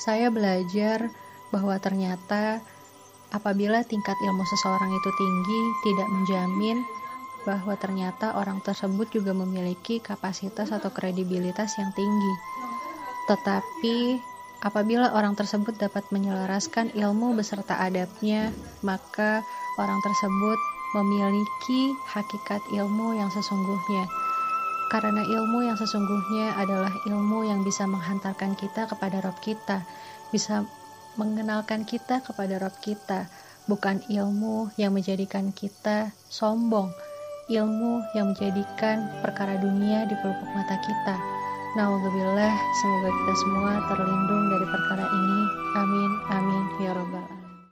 saya belajar bahwa ternyata apabila tingkat ilmu seseorang itu tinggi, tidak menjamin bahwa ternyata orang tersebut juga memiliki kapasitas atau kredibilitas yang tinggi. Tetapi apabila orang tersebut dapat menyelaraskan ilmu beserta adabnya, maka orang tersebut memiliki hakikat ilmu yang sesungguhnya. Karena ilmu yang sesungguhnya adalah ilmu yang bisa menghantarkan kita kepada Rob kita, bisa mengenalkan kita kepada Rob kita, bukan ilmu yang menjadikan kita sombong, ilmu yang menjadikan perkara dunia di pelupuk mata kita. Nauzubillah, semoga kita semua terlindung dari perkara ini. Amin, amin, ya Rabbal